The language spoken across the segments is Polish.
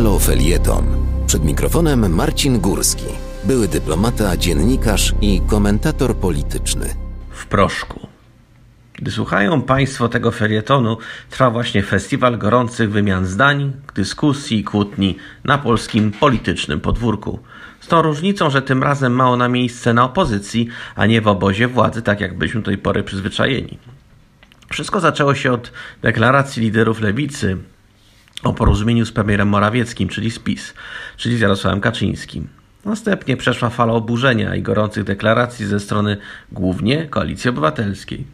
Halo Felieton. Przed mikrofonem Marcin Górski, były dyplomata, dziennikarz i komentator polityczny. W proszku. Gdy słuchają Państwo tego felietonu, trwa właśnie festiwal gorących wymian zdań, dyskusji i kłótni na polskim politycznym podwórku. Z tą różnicą, że tym razem ma ona miejsce na opozycji, a nie w obozie władzy, tak jak byliśmy do tej pory przyzwyczajeni. Wszystko zaczęło się od deklaracji liderów lewicy o porozumieniu z premierem Morawieckim, czyli z PiS, czyli z Jarosławem Kaczyńskim. Następnie przeszła fala oburzenia i gorących deklaracji ze strony głównie Koalicji Obywatelskiej.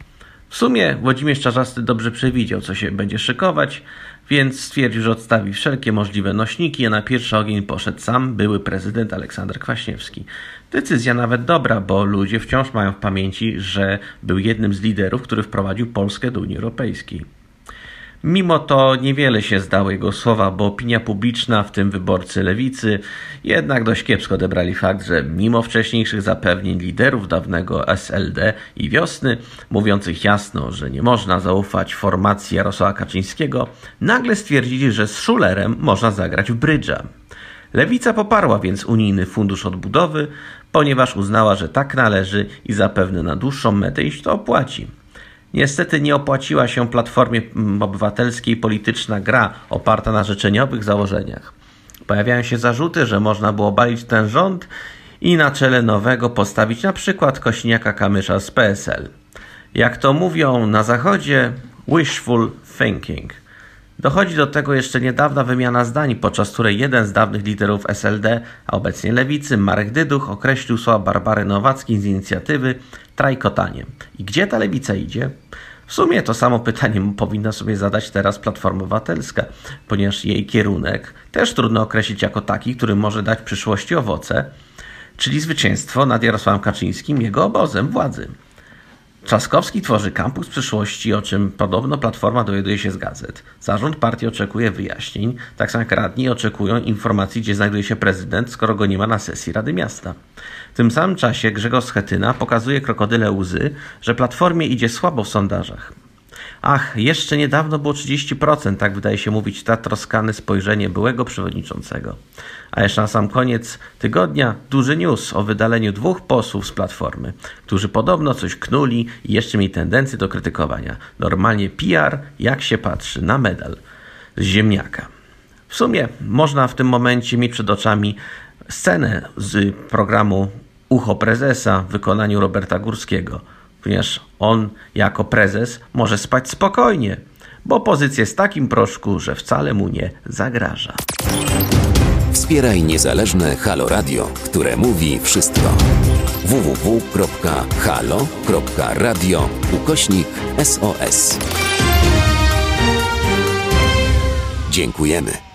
W sumie Włodzimierz Czarzasty dobrze przewidział, co się będzie szykować, więc stwierdził, że odstawi wszelkie możliwe nośniki, a na pierwszy ogień poszedł sam były prezydent Aleksander Kwaśniewski. Decyzja nawet dobra, bo ludzie wciąż mają w pamięci, że był jednym z liderów, który wprowadził Polskę do Unii Europejskiej. Mimo to niewiele się zdało jego słowa, bo opinia publiczna, w tym wyborcy lewicy, jednak dość kiepsko odebrali fakt, że mimo wcześniejszych zapewnień liderów dawnego SLD i wiosny, mówiących jasno, że nie można zaufać formacji Jarosława Kaczyńskiego, nagle stwierdzili, że z Schulerem można zagrać w brydża. Lewica poparła więc unijny fundusz odbudowy, ponieważ uznała, że tak należy i zapewne na dłuższą metę iść to opłaci. Niestety nie opłaciła się Platformie Obywatelskiej polityczna gra oparta na życzeniowych założeniach. Pojawiają się zarzuty, że można było balić ten rząd i na czele nowego postawić na przykład Kośniaka Kamysza z PSL. Jak to mówią na zachodzie, wishful thinking – Dochodzi do tego jeszcze niedawna wymiana zdań, podczas której jeden z dawnych liderów SLD, a obecnie lewicy, Marek Dyduch, określił słowa Barbary Nowackiej z inicjatywy trajkotanie. I gdzie ta lewica idzie? W sumie to samo pytanie powinna sobie zadać teraz Platforma Obywatelska, ponieważ jej kierunek też trudno określić jako taki, który może dać przyszłości owoce, czyli zwycięstwo nad Jarosławem Kaczyńskim, jego obozem władzy. Trzaskowski tworzy kampus przyszłości, o czym podobno Platforma dowiaduje się z gazet. Zarząd partii oczekuje wyjaśnień, tak samo jak radni oczekują informacji, gdzie znajduje się prezydent, skoro go nie ma na sesji Rady Miasta. W tym samym czasie Grzegorz Schetyna pokazuje krokodyle łzy, że Platformie idzie słabo w sondażach. Ach, jeszcze niedawno było 30%, tak wydaje się mówić ta troskane spojrzenie byłego przewodniczącego. A jeszcze na sam koniec tygodnia duży news o wydaleniu dwóch posłów z Platformy, którzy podobno coś knuli i jeszcze mieli tendencję do krytykowania. Normalnie PR, jak się patrzy na medal z ziemniaka. W sumie można w tym momencie mieć przed oczami scenę z programu Ucho Prezesa w wykonaniu Roberta Górskiego – ponieważ on jako prezes może spać spokojnie, bo pozycja jest w takim proszku, że wcale mu nie zagraża. Wspieraj niezależne Halo Radio, które mówi wszystko. www.halo.radio ukośnik SOS. Dziękujemy.